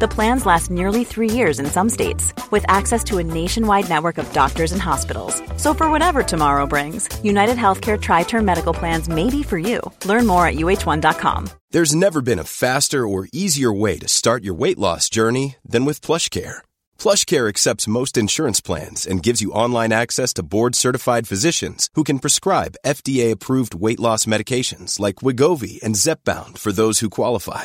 The plans last nearly three years in some states, with access to a nationwide network of doctors and hospitals. So, for whatever tomorrow brings, United Healthcare Tri Term Medical Plans may be for you. Learn more at uh1.com. There's never been a faster or easier way to start your weight loss journey than with PlushCare. PlushCare accepts most insurance plans and gives you online access to board-certified physicians who can prescribe FDA-approved weight loss medications like Wigovi and Zepbound for those who qualify.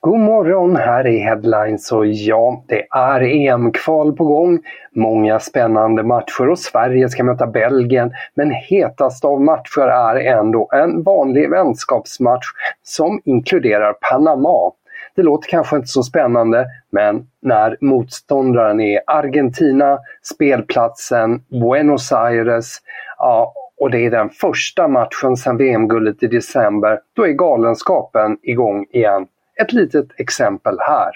God morgon, här är Headlines och ja, det är EM-kval på gång. Många spännande matcher och Sverige ska möta Belgien. Men hetast av matcher är ändå en vanlig vänskapsmatch som inkluderar Panama. Det låter kanske inte så spännande, men när motståndaren är Argentina, spelplatsen Buenos Aires, ja, och det är den första matchen sedan VM-guldet i december, då är galenskapen igång igen. Ett litet exempel här.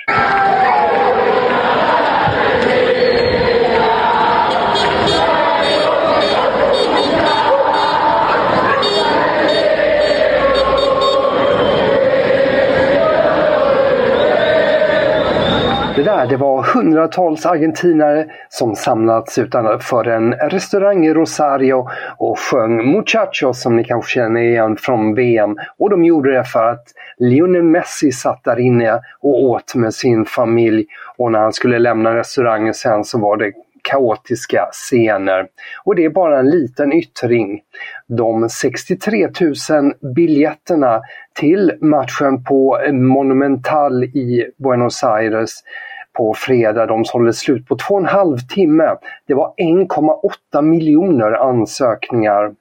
Det det var hundratals argentinare som samlats utanför en restaurang i Rosario och sjöng Muchachos som ni kanske känner igen från VM. Och de gjorde det för att Lionel Messi satt där inne och åt med sin familj och när han skulle lämna restaurangen sen så var det kaotiska scener. Och det är bara en liten yttring. De 63 000 biljetterna till matchen på Monumental i Buenos Aires på fredag. De sålde slut på två och en halv timme. Det var 1,8 miljoner ansökningar.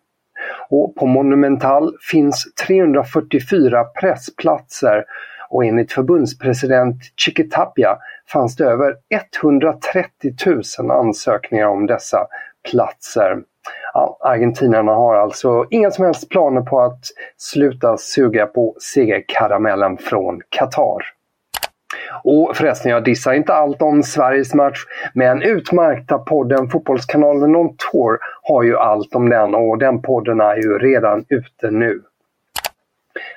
Och på Monumental finns 344 pressplatser och enligt förbundspresident Chiquitapia fanns det över 130 000 ansökningar om dessa platser. Ja, argentinarna har alltså inga som helst planer på att sluta suga på segerkaramellen från Qatar. Och förresten, jag dissar inte allt om Sveriges match, men utmärkta podden Fotbollskanalen On Tour har ju allt om den och den podden är ju redan ute nu.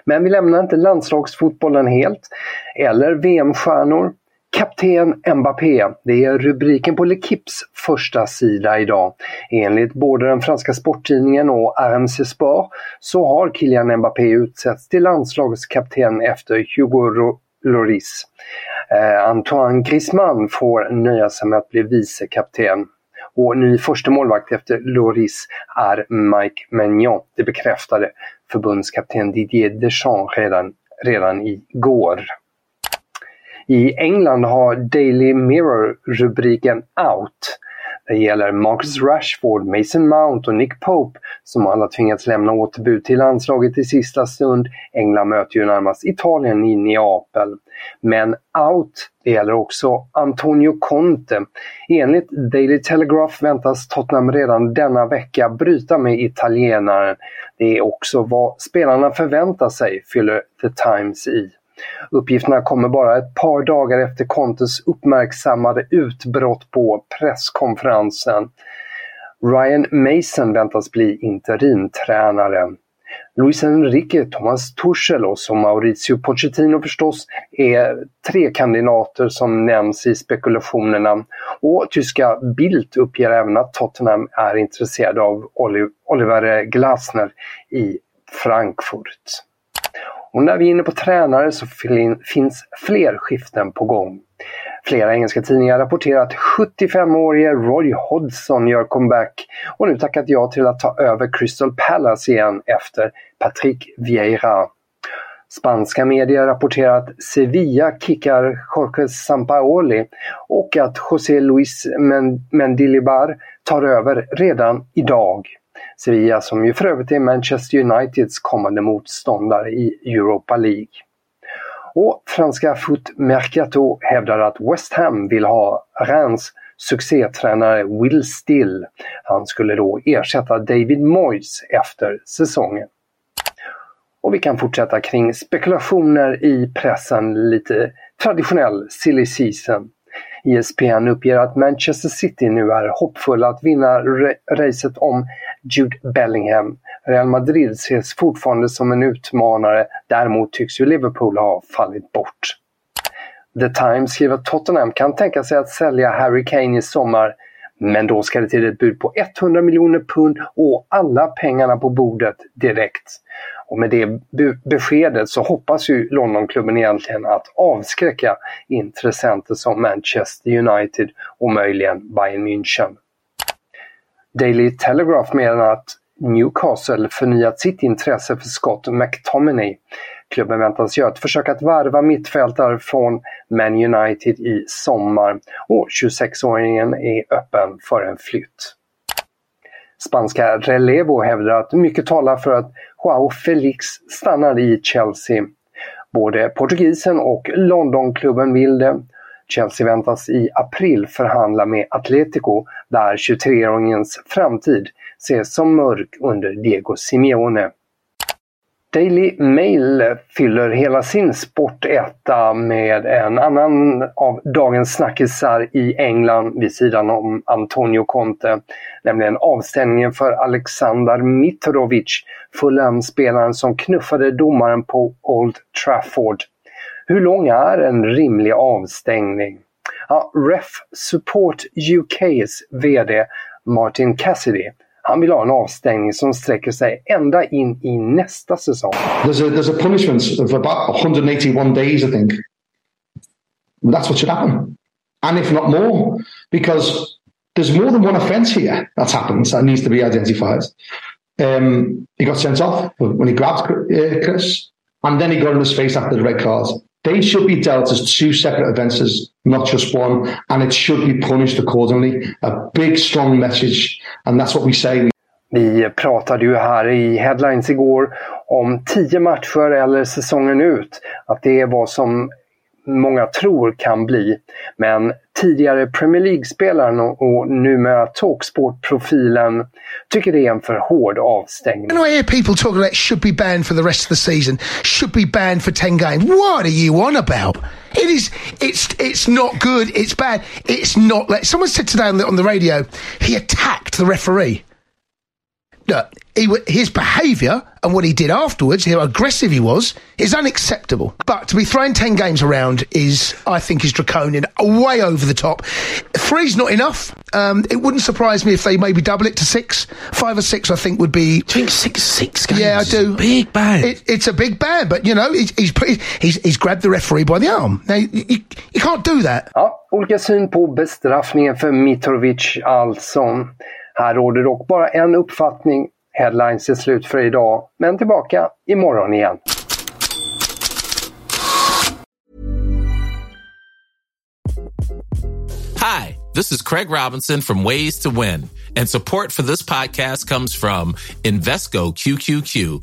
Men vi lämnar inte landslagsfotbollen helt, eller VM-stjärnor. Kapten Mbappé, det är rubriken på L'Equipes första sida idag. Enligt både den franska sporttidningen och RMC Sport så har Kylian Mbappé utsetts till landslagskapten efter 20 Loris. Eh, Antoine Griezmann får nöja sig med att bli vicekapten. Och ny första målvakt efter Loris är Mike Maignan. Det bekräftade förbundskapten Didier Deschamps redan, redan igår. I England har Daily Mirror rubriken Out det gäller Marcus Rashford, Mason Mount och Nick Pope som alla tvingats lämna återbud till landslaget i sista stund. England möter ju närmast Italien i Neapel. Men out, det gäller också Antonio Conte. Enligt Daily Telegraph väntas Tottenham redan denna vecka bryta med italienaren. Det är också vad spelarna förväntar sig, fyller The Times i. Uppgifterna kommer bara ett par dagar efter Contes uppmärksammade utbrott på presskonferensen. Ryan Mason väntas bli interimtränare. Luis Enrique, Thomas Tuchel och så Mauricio Pochettino förstås är tre kandidater som nämns i spekulationerna. Och tyska Bild uppger även att Tottenham är intresserade av Oliver Glasner i Frankfurt. Och när vi är inne på tränare så finns fler skiften på gång. Flera engelska tidningar rapporterar att 75-årige Roy Hodgson gör comeback och nu tackat ja till att ta över Crystal Palace igen efter Patrick Vieira. Spanska medier rapporterar att Sevilla kickar Jorge Sampaoli och att José Luis Mendilibar tar över redan idag. Sevilla som ju för övrigt är Manchester Uniteds kommande motståndare i Europa League. Och franska Foot Mercato hävdar att West Ham vill ha Reims succétränare Will Still. Han skulle då ersätta David Moyes efter säsongen. Och vi kan fortsätta kring spekulationer i pressen, lite traditionell silly season. ESPN uppger att Manchester City nu är hoppfulla att vinna racet om Jude Bellingham. Real Madrid ses fortfarande som en utmanare, däremot tycks ju Liverpool ha fallit bort. The Times skriver att Tottenham kan tänka sig att sälja Harry Kane i sommar, men då ska det till ett bud på 100 miljoner pund och alla pengarna på bordet direkt. Och med det beskedet så hoppas ju Londonklubben egentligen att avskräcka intressenter som Manchester United och möjligen Bayern München. Daily Telegraph menar att Newcastle förnyat sitt intresse för Scott McTominay. Klubben väntas göra ett försök att värva mittfältare från Man United i sommar och 26-åringen är öppen för en flytt. Spanska Relevo hävdar att mycket talar för att Joao Felix stannar i Chelsea. Både portugisen och Londonklubben vill det. Chelsea väntas i april förhandla med Atletico där 23-åringens framtid ses som mörk under Diego Simeone. Daily Mail fyller hela sin sportetta med en annan av dagens snackisar i England vid sidan om Antonio Conte. Nämligen avstängningen för Alexander Mitrovic, Fulham-spelaren som knuffade domaren på Old Trafford. Hur lång är en rimlig avstängning? Ja, Ref Support UKs VD Martin Cassidy han vill ha en avstängning som sträcker sig ända in i nästa säsong. There's a, there's a punishment of about 181 days I think. That's what should happen. And if not more, because there's more than one offence here that's happened that needs to be identified. Um, he got sent off when he grabbed Chris, and then he got in his face after the red card. They should be dealt as two separate offences, not just one, and it should be punished accordingly. A big, strong message, and that's what we say. Vi pratade ju här i Headlines igår om tio matcher eller säsongen ut. Att det är vad som många tror kan bli. Men tidigare Premier League-spelaren och, och numera Talksport-profilen tycker det är en för hård avstängning. And I hear people talking about should be banned for the rest of the season, should be banned for 10 games. What are you on about? It is, it's, it's not good, it's bad, it's not like, someone said today on the, on the radio, he attacked the referee. Look, he, his behaviour and what he did afterwards, how aggressive he was, is unacceptable. But to be throwing 10 games around is, I think, is draconian, way over the top. Three's not enough. Um, it wouldn't surprise me if they maybe double it to six. Five or six, I think, would be. Do you think six, six games? Yeah, I do. Big ban. It, it's a big ban, but, you know, he's, he's, he's, he's grabbed the referee by the arm. Now, you, you, you can't do that. Ja, olika syn på bestraffningen för Mitrovic alltså. Här råder dock bara en uppfattning Headlines är slut för idag, men tillbaka imorgon igen. Hi, this is Craig Robinson from Ways to Win, and support for this podcast comes from Invesco QQQ